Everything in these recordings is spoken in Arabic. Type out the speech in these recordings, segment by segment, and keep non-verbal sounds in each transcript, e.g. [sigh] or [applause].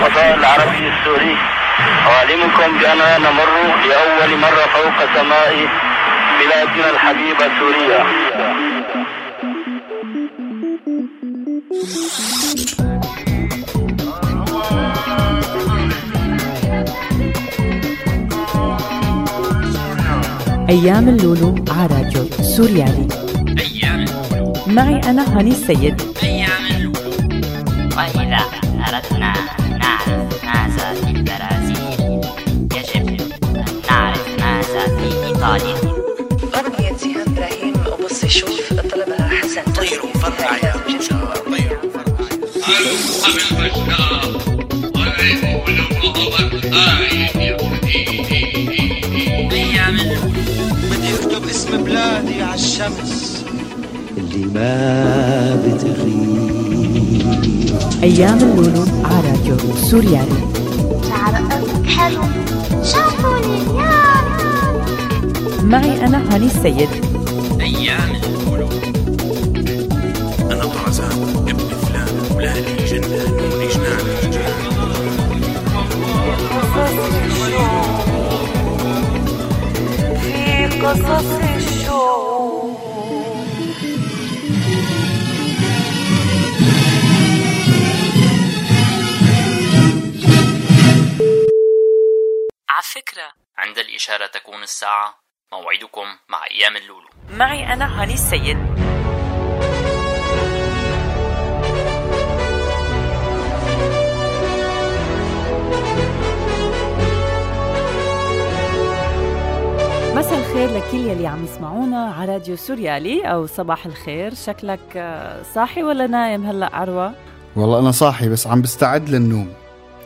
الفضاء العربي السوري. أعلمكم بأننا نمر لأول مرة فوق سماء بلادنا الحبيبة سوريا. أيام اللولو على راديو سوريالي. أيام اللولو. معي أنا هاني السيد. بلادي على الشمس اللي ما بتغيب أيام اللولو على راديو سوريالي. شعر حلو. شافوني يا معي أنا هاني السيد. الشوق على فكرة عند الإشارة تكون الساعة موعدكم مع أيام اللولو. معي أنا هاني السيد. الخير لكل يلي عم يسمعونا على راديو سوريالي أو صباح الخير. شكلك آه، صاحي ولا نايم هلأ عروة؟ والله أنا صاحي بس عم بستعد للنوم.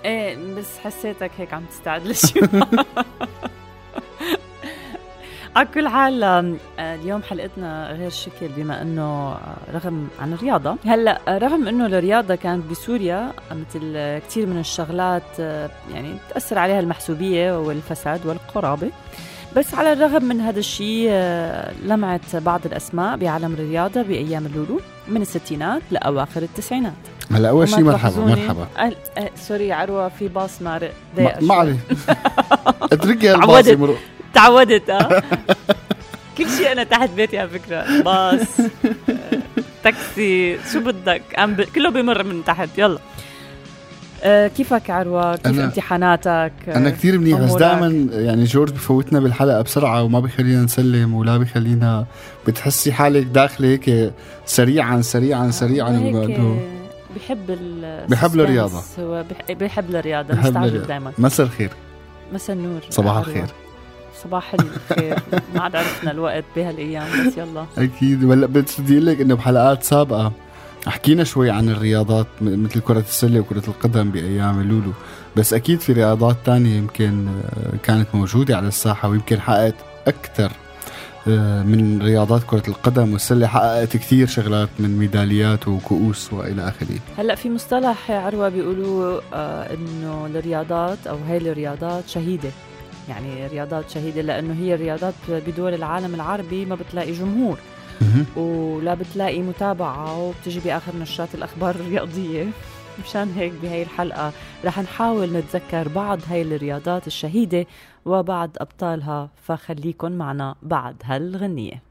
إيه بس حسيتك هيك عم تستعد لشي [laughs] على كل حال آه، اليوم حلقتنا غير شكل بما إنه آه، رغم عن الرياضة. هلأ رغم إنه الرياضة كانت بسوريا مثل كثير من الشغلات يعني تأثر عليها المحسوبية والفساد والقرابة. بس على الرغم من هذا الشيء آه، لمعت بعض الأسماء بعالم الرياضة بأيام اللولو من الستينات لأواخر التسعينات. هلا أول شيء مرحبا مرحبا. أه أه sorry عروة في باص مارق ما ضايق ما شوي. علي. [laughs] اتركي هالباص. يمرق تعودت آه. [laughs] كل شيء أنا تحت بيتي على فكرة. باص [laughs] آه، تاكسي شو بدك؟ عم ب... كله بمر من تحت. يلا. كيفك عروة؟ كيف أنا- امتحاناتك؟ أنا كثير منيح بس؟ دائما يعني جورج بفوتنا بالحلقة بسرعة وما بخلينا نسلم ولا بخلينا بتحسي حالك داخلة هيك سريعا سريعا سريعا هيك إنه بحب ال بحب الرياضة. بحب الرياضة بحب مستعجل الرياضة. دائما مساء الخير. مساء النور صباح عروة. الخير. صباح الخير. [laughs] ما عاد عرفنا الوقت بهالأيام بس يلا. أكيد. ولا بدي أقول لك إنه بحلقات سابقة. حكينا شوي عن الرياضات مثل كرة السلة وكرة القدم بأيام اللولو بس أكيد في رياضات تانية يمكن آه، كانت موجودة على الساحة ويمكن حققت أكثر آه، من رياضات كرة القدم والسلة. حققت كثير شغلات من ميداليات وكؤوس وإلى آخره. هلأ في مصطلح عروة بيقولوا آه إنه الرياضات أو هاي الرياضات شهيدة. يعني رياضات شهيدة لأنه هي الرياضات بدول العالم العربي ما بتلاقي جمهور. ولا بتلاقي متابعة وبتجي باخر نشرات الأخبار الرياضية. مشان هيك بهاي الحلقة رح نحاول نتذكر بعض هاي الرياضات الشهيدة وبعض أبطالها فخليكن معنا بعد هالغنية.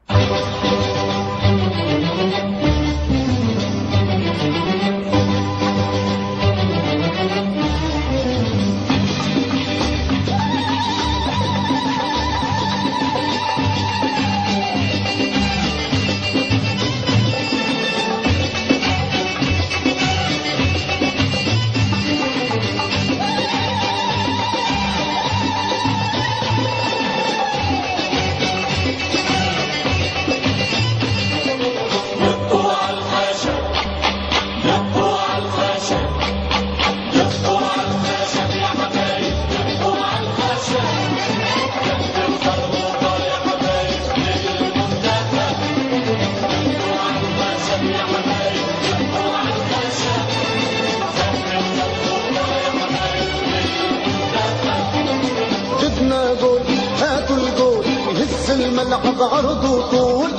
الملعب عرض وطول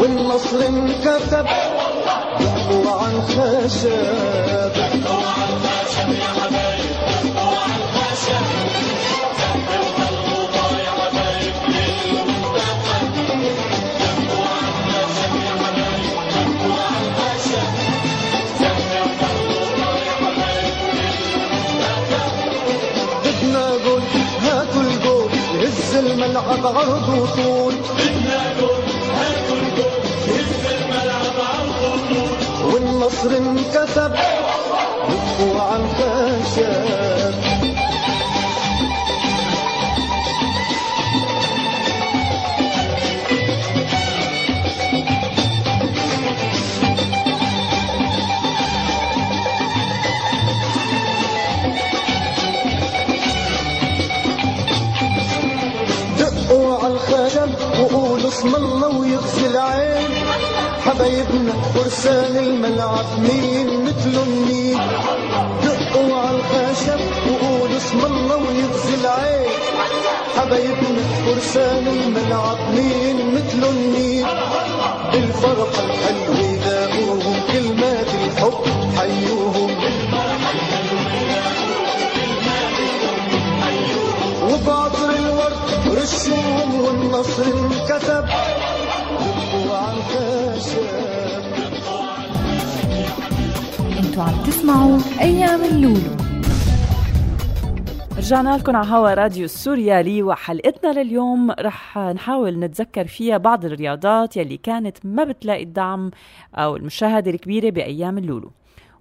والنصر انكتب دقوا على الخشب بدنا هز الملعب عرض وطول والنصر دقوا على الخشب الخشب وقولوا اسم الله ويغزي العين. حبايبنا فرسان الملعب مين مثلهم مين دقوا على الخشب وقولوا اسم الله ويغزي العين. حبايبنا فرسان الملعب مين مثلهم مين بالفرحة الحلوة لاقوهم كلمات الحب حيوهم. الورد أنتوا عم تسمعوا أيام اللولو. رجعنا لكم على هوا راديو السوريالي وحلقتنا لليوم. رح نحاول نتذكر فيها بعض الرياضات يلي كانت ما بتلاقي الدعم أو المشاهدة الكبيرة بأيام اللولو.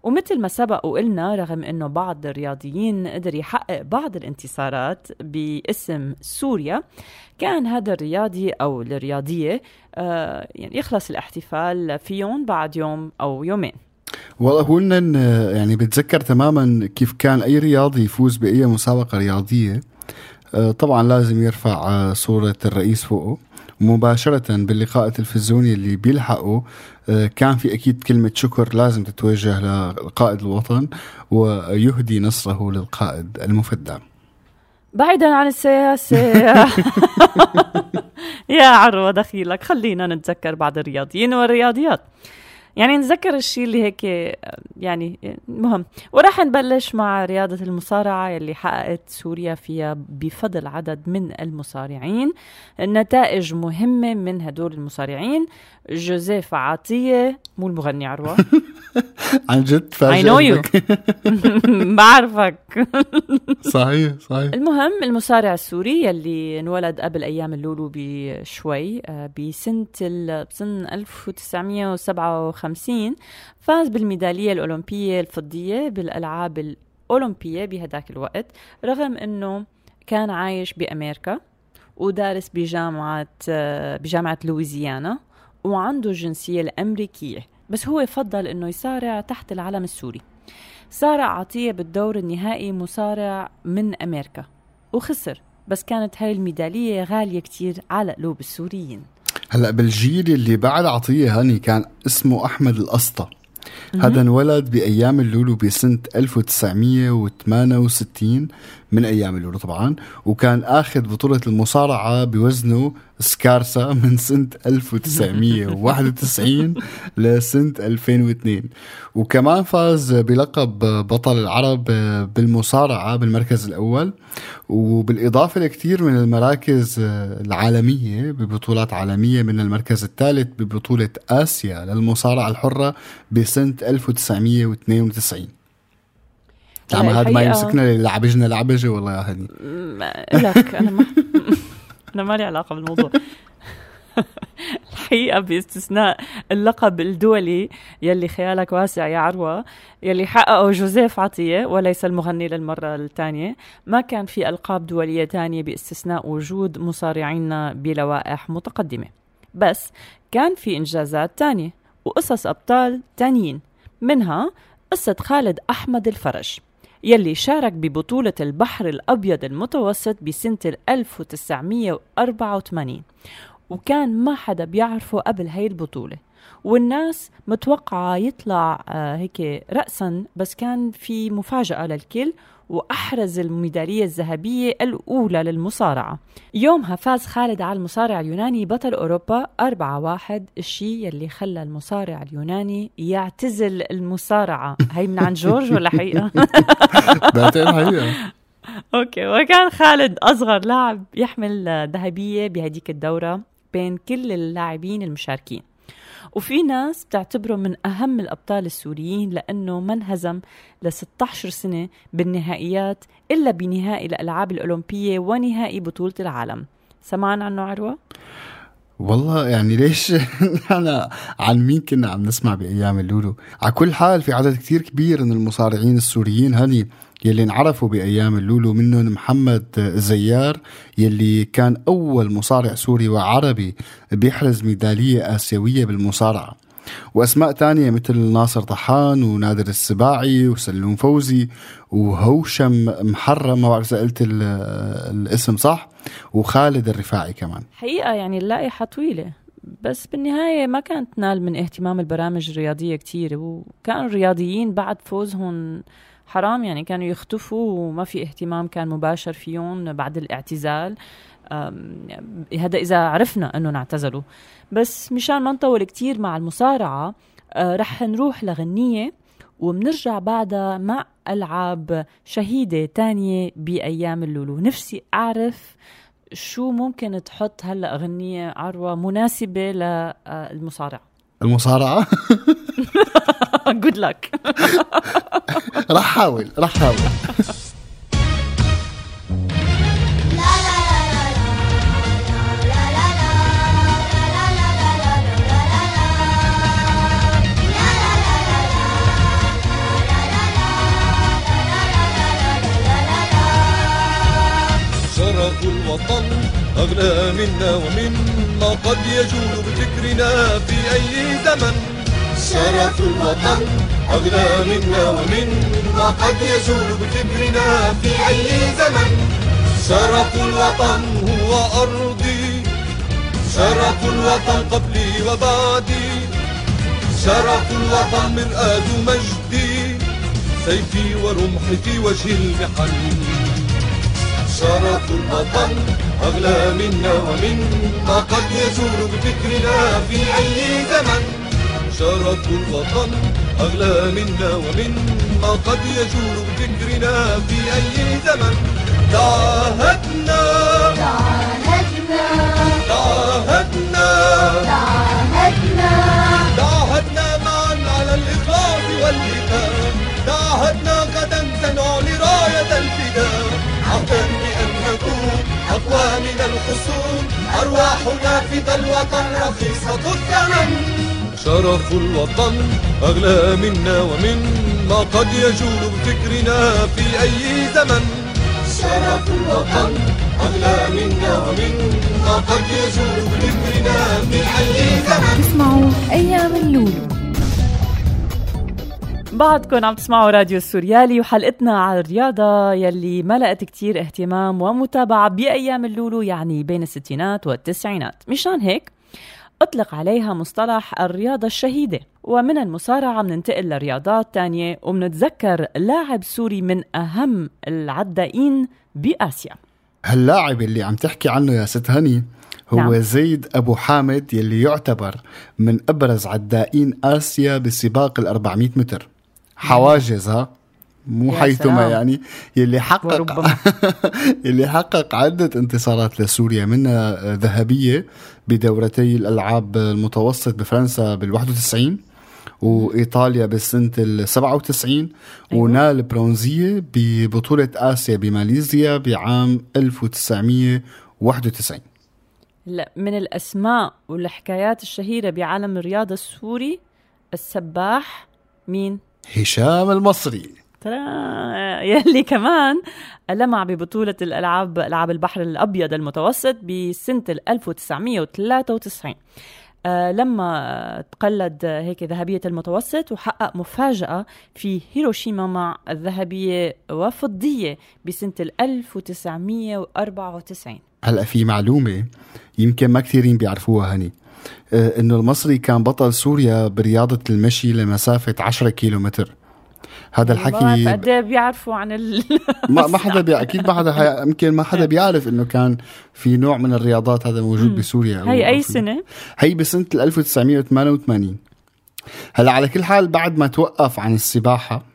ومثل ما سبق وقلنا رغم إنه بعض الرياضيين قدر يحقق بعض الانتصارات باسم سوريا كان هذا الرياضي أو الرياضية آه يعني يخلص الاحتفال فيهم بعد يوم أو يومين. والله هو إن يعني بتذكر تماما كيف كان أي رياضي يفوز بأي مسابقة رياضية آه، طبعا لازم يرفع آه، صورة الرئيس فوقه. مباشرة باللقاء التلفزيوني اللي بيلحقه آه، كان في أكيد كلمة شكر لازم تتوجه لقائد الوطن ويهدي نصره للقائد المفدى. بعيدا عن السياسة. [laughs] [laughs] يا عروة دخيلك خلينا نتذكر بعض الرياضيين والرياضيات. يعني نتذكر الشيء اللي هيك يعني مهم. وراح نبلش مع رياضة المصارعة يلي حققت سوريا فيها بفضل عدد من المصارعين. نتائج مهمة من هدول المصارعين. جوزيف عطية مو المغني عروة. [laughs] عن جد فاجأ know you. [laughs] بعرفك. [laughs] صحيح صحيح. المهم المصارع السوري يلي انولد قبل أيام اللولو بشوي آه، بسنة ال- بسنه 1957 فاز بالميدالية الأولمبية الفضية بالألعاب الأولمبية بهداك الوقت رغم إنه كان عايش بأمريكا ودارس بجامعة آه، بجامعة لويزيانا وعنده الجنسية الأمريكية بس هو فضل إنه يصارع تحت العلم السوري. صارع عطية بالدور النهائي مصارع من أمريكا وخسر بس كانت هاي الميدالية غالية كتير على قلوب السوريين. هلا بالجيل اللي بعد عطية هاني كان اسمه أحمد الأسطى. هذا انولد بأيام اللولو بسنة 1968 من أيام اللولو طبعا وكان آخذ بطولة المصارعة بوزنه سكارسا من سنة 1991 [laughs] لسنة 2002 وكمان فاز بلقب بطل العرب بالمصارعة بالمركز الأول وبالإضافة لكثير من المراكز العالمية ببطولات عالمية من المركز الثالث ببطولة آسيا للمصارعة الحرة بسنة 1992 تعمل هذا ما يمسكنا لعبجنا لعبجه والله يا هني لك أنا ما [laughs] أنا ما لي علاقة بالموضوع. [laughs] الحقيقة باستثناء اللقب الدولي يلي خيالك واسع يا عروة يلي حققه جوزيف عطية وليس المغني للمرة الثانية. ما كان في ألقاب دولية تانية باستثناء وجود مصارعين بلوائح متقدمة. بس كان في إنجازات تانية وقصص أبطال تانيين منها قصة خالد أحمد الفرج. يلي شارك ببطولة البحر الأبيض المتوسط بسنة 1984 وكان ما حدا بيعرفه قبل هاي البطولة. والناس متوقعة يطلع آه، هيك رأسا بس كان في مفاجأة للكل وأحرز الميدالية الذهبية الأولى للمصارعة. يومها فاز خالد على المصارع اليوناني بطل أوروبا 4-1 الشيء يلي خلى المصارع اليوناني يعتزل المصارعة. هي من عن جورج ولا حقيقة؟ [laughs] بعتقد حقيقة. أوكي وكان خالد أصغر لاعب يحمل ذهبية بهديك الدورة بين كل اللاعبين المشاركين. وفي ناس بتعتبره من أهم الأبطال السوريين لأنه ما انهزم ل 16 سنة بالنهائيات إلا بنهائي الألعاب الأولمبية ونهائي بطولة العالم. سمعان عنه عروة؟ والله يعني ليش [laughs] نحن عن مين كنا عم نسمع بأيام اللولو؟ على كل حال في عدد كتير كبير من المصارعين السوريين هني يلي انعرفوا بأيام اللولو منهم محمد زيار يلي كان أول مصارع سوري وعربي بيحرز ميدالية آسيوية بالمصارعة. وأسماء تانية مثل ناصر طحان ونادر السباعي وسلوم فوزي وهوشم محرم ما بعرف إذا قلت ال- الاسم صح وخالد الرفاعي كمان. حقيقة يعني اللائحة طويلة. بس بالنهاية ما كانت تنال من اهتمام البرامج الرياضية كتير وكانوا الرياضيين بعد فوزهم حرام يعني كانوا يختفوا وما في اهتمام كان مباشر فيهم بعد الاعتزال. هذا إذا عرفنا أنه اعتزلوا بس مشان ما نطول كتير مع المصارعة آه، رح نروح لغنية وبنرجع بعدها مع ألعاب شهيدة تانية بأيام اللولو. نفسي أعرف شو ممكن تحط هلا أغنية عروة مناسبة للمصارعة؟ المصارعة؟ [laughs] جود لك [laughs] رح حاول رح حاول. [laughs] أغلى منا ومما قد يجول بفكرنا في أي زمن. شرف الوطن أغلى منا ومما قد يجول بفكرنا في أي زمن. شرف الوطن هو أرضي. شرف الوطن قبلي وبعدي. شرف الوطن مرآة مجدي. سيفي ورمحي في وجه المحن. شرف الوطن أغلى منا ومما قد يزول بفكرنا في أي زمن. شرف الوطن أغلى منا ومما قد يجول بفكرنا في أي زمن. تعاهدنا تعاهدنا تعاهدنا تعاهدنا تعاهدنا معا على الإخلاص والإيمان تعاهدنا غدا سنعلي راية الفداء. عهدا أقوى من الخصوم أرواحنا فدى الوطن رخيصة الثمن شرف الوطن أغلى منا ومما قد يجول بفكرنا في أي زمن. شرف الوطن أغلى منا ومما قد يجول بفكرنا في أي زمن. تسمعوا أيام اللولو. بعدكم عم تسمعوا راديو السوريالي وحلقتنا على الرياضة يلي ما لقت كتير اهتمام ومتابعة بأيام اللولو يعني بين الستينات والتسعينات مشان هيك أطلق عليها مصطلح الرياضة الشهيدة ومن المصارعة مننتقل لرياضات تانية ومنتذكر لاعب سوري من أهم العدائين بآسيا هاللاعب اللي عم تحكي عنه يا ست هني هو نعم. نعم. زيد أبو حامد يلي يعتبر من أبرز عدائين آسيا بسباق ال 400 متر حواجز ها مو حيثما. يعني يلي حقق. [laughs] يلي حقق عدة انتصارات لسوريا منها ذهبية بدورتي الألعاب المتوسط بفرنسا بال 91 وإيطاليا بالسنة ال 97 أيوة. ونال برونزية ببطولة آسيا بماليزيا بعام 1991 لا من الأسماء والحكايات الشهيرة بعالم الرياضة السوري السباح مين؟ هشام المصري. ترى يلي كمان لمع ببطولة الألعاب ألعاب البحر الأبيض المتوسط بسنة ال 1993 آه، لما تقلد هيك ذهبية المتوسط وحقق مفاجأة في هيروشيما مع الذهبية وفضية بسنة ال 1994 هلأ في معلومة يمكن ما كثيرين بيعرفوها هني. آه، إنه المصري كان بطل سوريا برياضة المشي لمسافة 10 كيلومتر. هذا الحكي قد بيعرفوا عن ال [laughs] ما ما حدا بي... أكيد ما حدا حي... [laughs] يمكن ما حدا بيعرف إنه كان في نوع من الرياضات هذا موجود بسوريا هي أي سنة؟ هي بسنة 1988 هلا على كل حال بعد ما توقف عن السباحة آه، آه،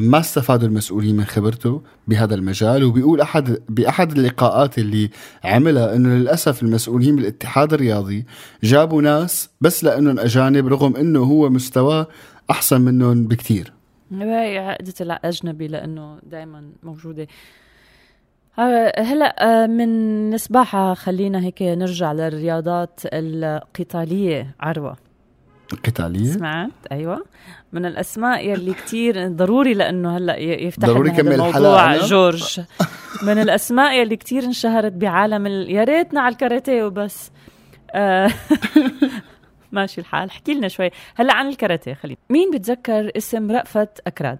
ما استفادوا المسؤولين من خبرته بهذا المجال وبيقول احد بأحد اللقاءات اللي عملها إنه للأسف المسؤولين بالاتحاد الرياضي جابوا ناس بس لأنهم أجانب رغم إنه هو مستواه أحسن منهم بكثير. هي عقدة الأجنبي لأنه دائما موجودة. آه، هلا آه، من السباحة خلينا هيك نرجع للرياضات القتالية عروة. قتالية؟ سمعت؟ أيوة. من الأسماء يلي كتير ضروري لأنه هلأ يفتح ضروري كمل الموضوع؟ جورج. من الأسماء يلي كتير انشهرت بعالم ال... يا ريتنا على الكاراتيه وبس. آه، [laughs] ماشي الحال. احكي لنا شوي. هلأ عن الكاراتيه خلينا. مين بتذكر اسم رأفت أكراد؟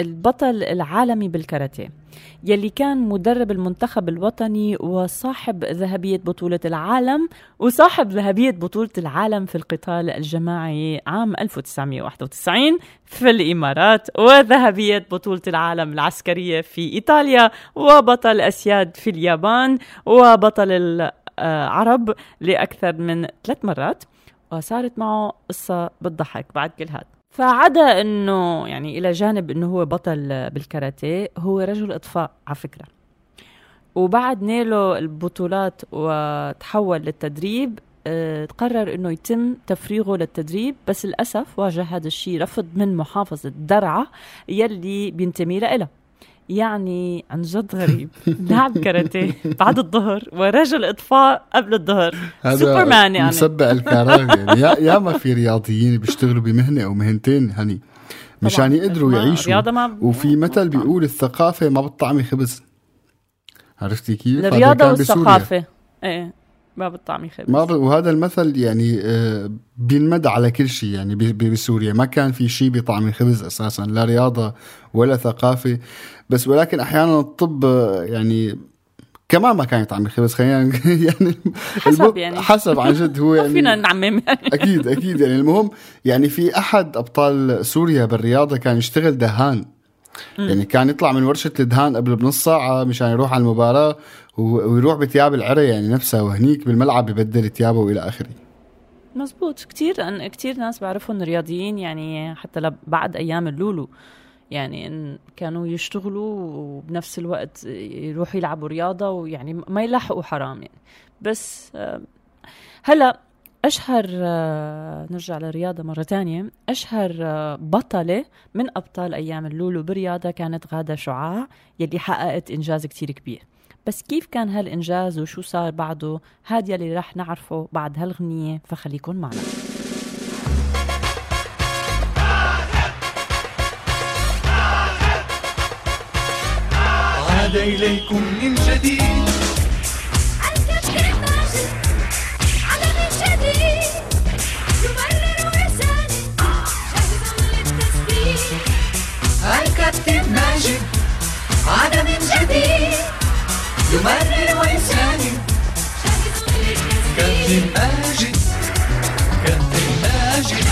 البطل العالمي بالكاراتيه يلي كان مدرب المنتخب الوطني وصاحب ذهبية بطولة العالم وصاحب ذهبية بطولة العالم في القتال الجماعي عام 1991 في الإمارات وذهبية بطولة العالم العسكرية في إيطاليا وبطل أسياد في اليابان وبطل العرب لأكثر من ثلاث مرات وصارت معه قصة بتضحك بعد كل هذا فعدا إنه يعني إلى جانب إنه هو بطل بالكاراتيه هو رجل إطفاء على فكرة. وبعد نيله البطولات وتحول للتدريب آه، تقرر إنه يتم تفريغه للتدريب بس للأسف واجه هذا الشيء رفض من محافظة درعا يلي بينتمي لها يعني عن جد غريب. لاعب [laughs] كاراتيه. بعد الظهر ورجل إطفاء قبل الظهر. سوبرمان يعني. مسبع الكارات يعني يا يا ما في رياضيين بيشتغلوا بمهنة أو مهنتين هني. مشان. يقدروا يعيشوا. رياضة ما- وفي مثل بيقول الثقافة ما بتطعمي خبز. عرفتي كيف؟ الرياضة. والثقافة. إيه. ما بتطعمي خبز ما ب... وهذا المثل يعني آه، بينمد على كل شيء يعني بسوريا. ما كان في شيء بطعم الخبز أساسا لا رياضة ولا ثقافة. بس ولكن أحيانا الطب آه، يعني كمان ما كان يطعم الخبز خلينا [laughs] يعني حسب يعني. حسب عن جد هو [laughs] يعني فينا نعمم. يعني [laughs] أكيد أكيد يعني. المهم يعني في أحد أبطال سوريا بالرياضة كان يشتغل دهان. يعني كان يطلع من ورشة الدهان قبل بنص ساعة مشان يروح على المباراة ويروح بثياب العري يعني نفسها وهنيك بالملعب ببدل ثيابه وإلى آخره. مزبوط. كتير أن كتير ناس بعرفهم رياضيين يعني حتى بعد أيام اللولو. يعني إن كانوا يشتغلوا وبنفس الوقت يروحوا يلعبوا رياضة ويعني ما يلحقوا حرام يعني. بس آه، هلا أشهر آه، نرجع للرياضة مرة تانية. أشهر آه، بطلة من أبطال أيام اللولو بالرياضة كانت غادة شعاع يلي حققت إنجاز كتير كبير. بس كيف كان هالإنجاز وشو صار بعده؟ هاد يلي رح نعرفه بعد هالغنية فخليكن معنا. عاد إليكم من جديد. الكابتن ماجد عاد من جديد. يمرر ويساند كابتن ماجد كابتن ماجد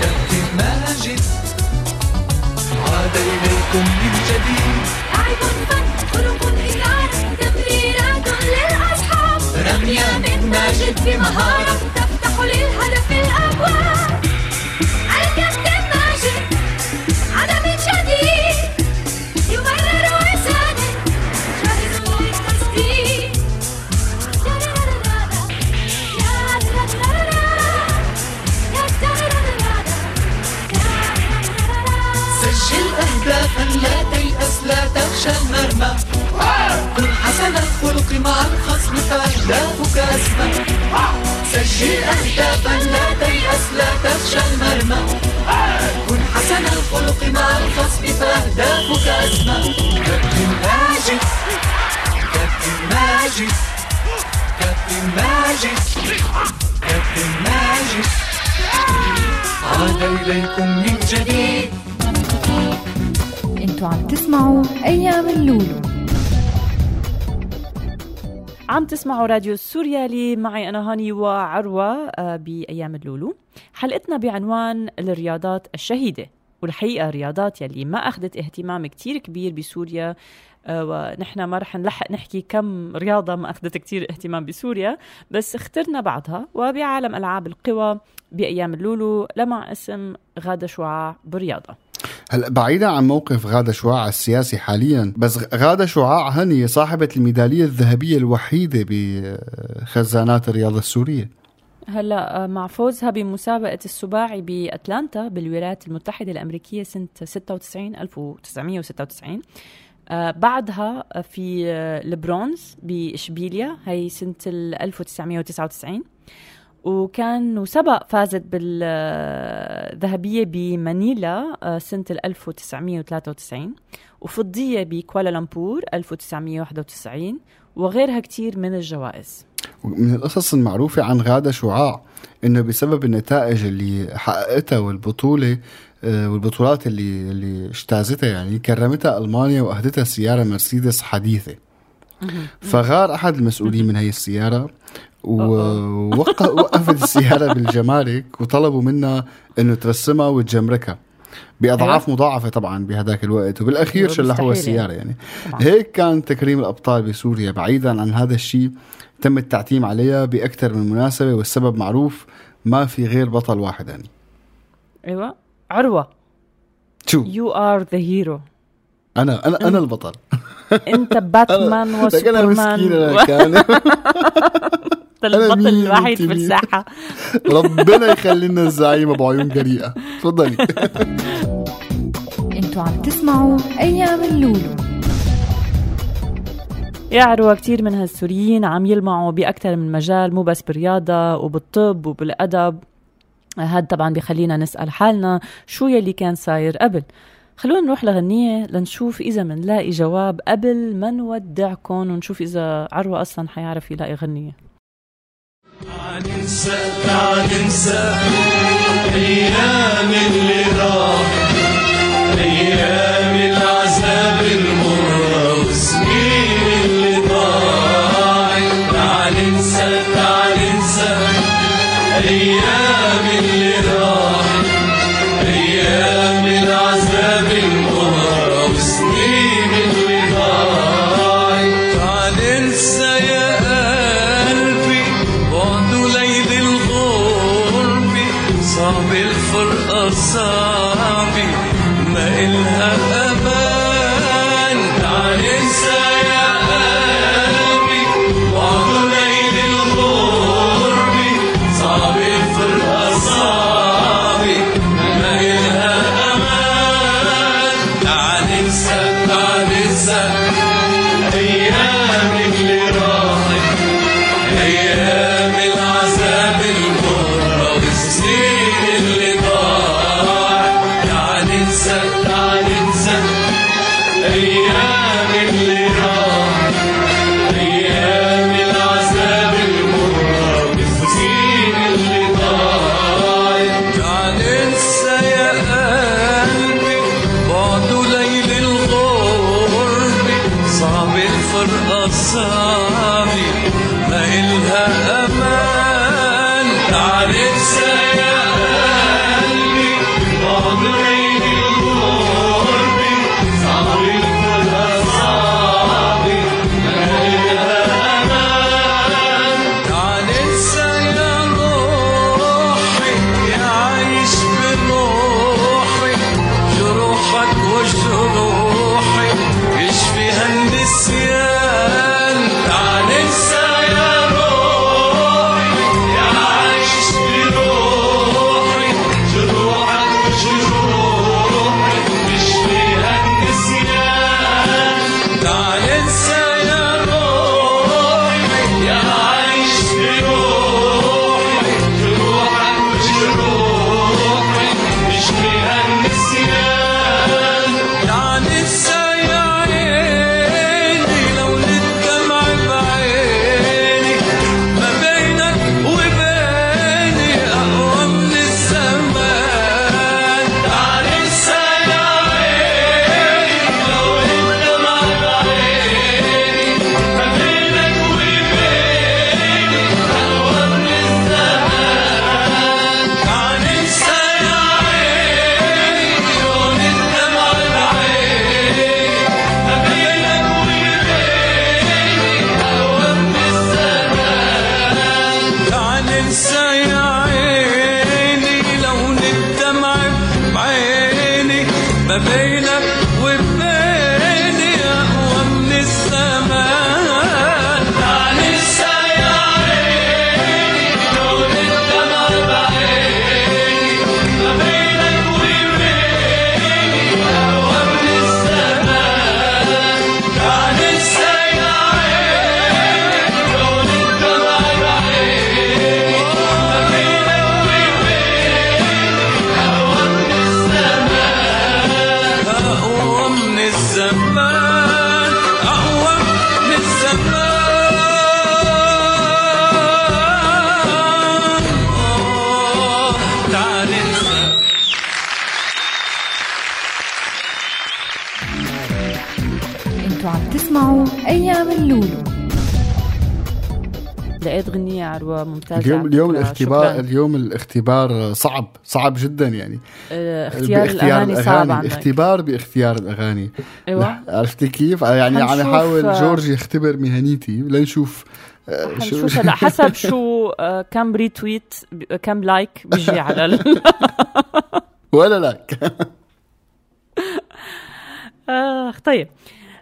كابتن ماجد عاد إليكم من جديد. لعب فن خلق إدارة تمريرات للأصحاب. رمية من ماجد بمهارة الخلق مع الخصم فأهدافك أسمى. سجل أهدافا لا تيأس لا تخشى المرمى. كن حسن الخلق مع الخصم فأهدافك أسمى. كابتن ماجد كابتن ماجد كابتن ماجد كابتن ماجد. عاد إليكم من جديد. أنتوا عم تسمعوا أيام اللولو. عم تسمعوا راديو السوريالي معي أنا هاني وعروة آه، بأيام اللولو. حلقتنا بعنوان الرياضات الشهيدة. والحقيقة الرياضات يلي ما أخذت اهتمام كتير كبير بسوريا. آه، ونحن ما رح نلحق نحكي كم رياضة ما أخذت كتير اهتمام بسوريا. بس اخترنا بعضها. وبعالم ألعاب القوى بأيام اللولو لمع اسم غادة شعاع بالرياضة. هلا بعيدا عن موقف غادة شعاع السياسي حاليا بس غادة شعاع هني صاحبة الميدالية الذهبية الوحيدة بخزانات الرياضة السورية. هلا آه، مع فوزها بمسابقة السباعي بأتلانتا بالولايات المتحدة الأمريكية سنة 96 1996 آه، بعدها في آه، البرونز بإشبيليا هي سنة ال 1999 وكان وسبق فازت بالذهبية بمانيلا آه، سنة ال 1993 وفضية بكوالالمبور 1991 وغيرها كتير من الجوائز. من القصص المعروفة عن غادة شعاع إنه بسبب النتائج اللي حققتها والبطولة آه، والبطولات اللي اللي اجتازتها يعني كرمتها ألمانيا وأهدتها سيارة مرسيدس حديثة. فغار أحد المسؤولين من هي السيارة ووقفت [laughs] السيارة بالجمارك وطلبوا منها إنه ترسمها وتجمركها. بأضعاف مضاعفة طبعا بهذاك الوقت وبالأخير أيوة، شلحوها مستحيل السيارة يعني. طبعاً. هيك كان تكريم الأبطال بسوريا. بعيدا عن هذا الشيء تم التعتيم عليها بأكثر من مناسبة والسبب معروف ما في غير بطل واحد يعني. أيوة. عروة. شو؟ You are the hero. أنا أنا أنا البطل. أنت [laughs] باتمان وسوبرمان. مسكين كان. [laughs] البطل مين الوحيد في مين؟ الساحة. [laughs] ربنا يخلي لنا الزعيم ابو عيون جريئة. تفضلي [laughs] أنتوا عم تسمعوا أيام اللولو. يا عروة كتير من هالسوريين عم يلمعوا بأكثر من مجال مو بس بالرياضة وبالطب وبالأدب. هاد طبعا بخلينا نسأل حالنا شو يلي كان صاير قبل. خلونا نروح لغنية لنشوف إذا منلاقي جواب قبل ما نودعكم ونشوف إذا عروة أصلا حيعرف يلاقي غنية. ننسى تعال ننسى أيام اللي راح أيام العذاب المرة وسنين اللي ضاعت تعال ننسى تعال ننسى أيام اللي راح أيام العذاب المرة وسنين اليوم اليوم. الاختبار شكراً. اليوم الاختبار صعب صعب جدا يعني آه، اختيار الأغاني صعب عندك اختبار باختيار الأغاني أيوة. عرفتي كيف؟ يعني عم يحاول آه، جورج يختبر مهنيتي لنشوف آه، حنشوف هلا حسب شو آه، كم retweet كم like بيجي على ال... [laughs] ولا لك آخ طيب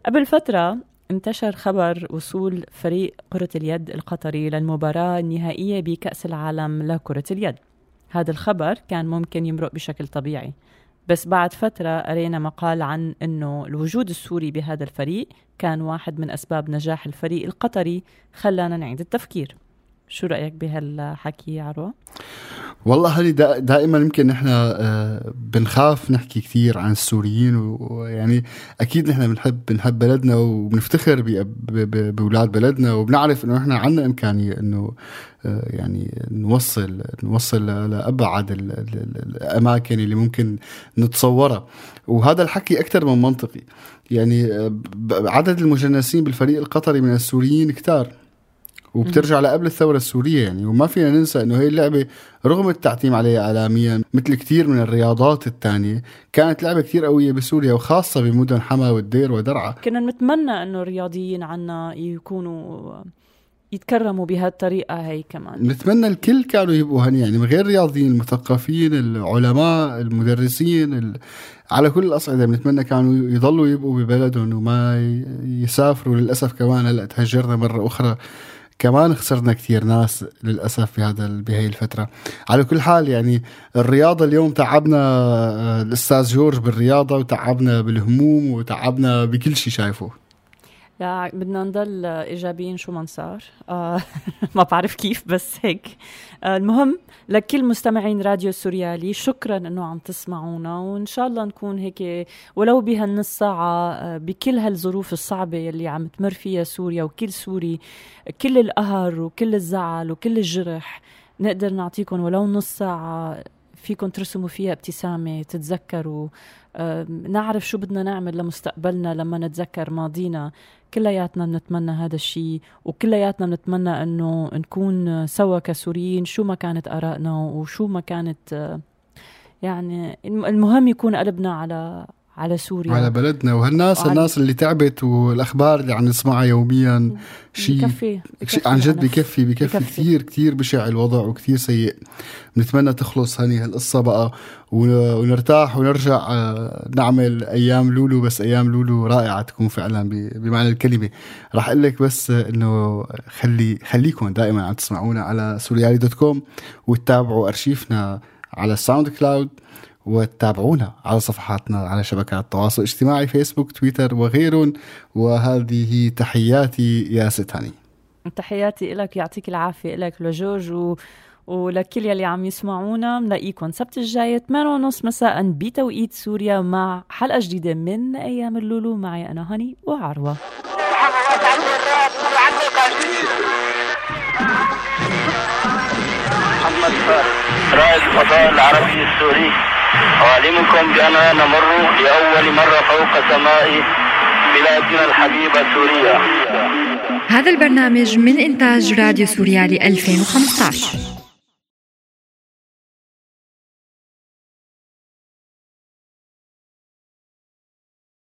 قبل فترة انتشر خبر وصول فريق كرة اليد القطري للمباراة النهائية بكأس العالم لكرة اليد. هذا الخبر كان ممكن يمرق بشكل طبيعي. بس بعد فترة قرينا مقال عن أنه الوجود السوري بهذا الفريق كان واحد من أسباب نجاح الفريق القطري خلانا نعيد التفكير. شو رأيك بهالحكي يا عروة؟ والله دا دائما يمكن نحن آه، بنخاف نحكي كثير عن السوريين ويعني أكيد نحن بنحب بنحب بلدنا وبنفتخر بأولاد بلدنا وبنعرف إنه نحن عندنا إمكانية إنه آه، يعني نوصل نوصل لأبعد ال- ال- ال- الأماكن اللي ممكن نتصورها. وهذا الحكي أكثر من منطقي. يعني آه، عدد المجنسين بالفريق القطري من السوريين كتار. وبترجع لقبل الثورة السورية يعني. وما فينا ننسى إنه هي اللعبة رغم التعتيم عليها اعلاميا مثل كثير من الرياضات الثانية كانت لعبة كثير قوية بسوريا وخاصة بمدن حما والدير ودرعا. كنا نتمنى إنه الرياضيين عنا يكونوا يتكرموا بهالطريقة هي كمان. نتمنى الكل كانوا يبقوا هني يعني من غير الرياضيين المثقفين العلماء المدرسين ال... على كل الأصعدة بنتمنى كانوا يضلوا يبقوا ببلدهم وما يسافروا للأسف كمان. هلأ تهجرنا مرة أخرى كمان خسرنا كثير ناس للأسف بهذا بهي الفترة. على كل حال يعني الرياضة اليوم تعبنا آه، الأستاذ جورج بالرياضة وتعبنا بالهموم وتعبنا بكل شيء شايفه لا بدنا نضل إيجابيين شو ما صار آه [laughs] ما بعرف كيف بس هيك. آه المهم لكل مستمعين راديو سوريالي شكرا إنه عم تسمعونا وإن شاء الله نكون هيك ولو بهالنص ساعة آه بكل هالظروف الصعبة يلي عم تمر فيها سوريا وكل سوري كل القهر وكل الزعل وكل الجرح نقدر نعطيكم ولو نص ساعة فيكم ترسموا فيها ابتسامة تتذكروا. نعرف شو بدنا نعمل لمستقبلنا لما نتذكر ماضينا. كلياتنا بنتمنى هذا الشيء وكلياتنا بنتمنى إنه نكون سوا كسوريين شو ما كانت آرائنا وشو ما كانت يعني الم- المهم يكون قلبنا على على سوريا. على بلدنا. وهالناس وعلى- الناس اللي تعبت والأخبار اللي عم نسمعها يوميا شيء بكفي عن جد بكفي بكفي بكفي. كثير كثير بشع الوضع وكثير سيء. بنتمنى تخلص هني هالقصة بقى ون- ونرتاح ونرجع آه، نعمل أيام لولو بس أيام لولو رائعة تكون فعلا بمعنى الكلمة. راح أقول لك بس إنه خلي خليكم دائما عم تسمعونا على سوريالي dot com وتتابعوا أرشيفنا على ال SoundCloud. وتتابعونا على صفحاتنا على شبكات التواصل الاجتماعي فيسبوك تويتر وغيرهم. وهذه تحياتي يا ست هاني. تحياتي لك يعطيك العافية لك لجورج و ولكل يلي عم يسمعونا. ملاقيكم سبت الجاي 8 ونص مساء بتوقيت سوريا مع حلقة جديدة من أيام اللولو. معي أنا هاني وعروة. محمد فارس رائد الفضاء العربي السوري. أعلمكم بأننا نمر لأول مرة فوق سماء بلادنا الحبيبة سوريا. هذا البرنامج من إنتاج راديو سوريالي 2015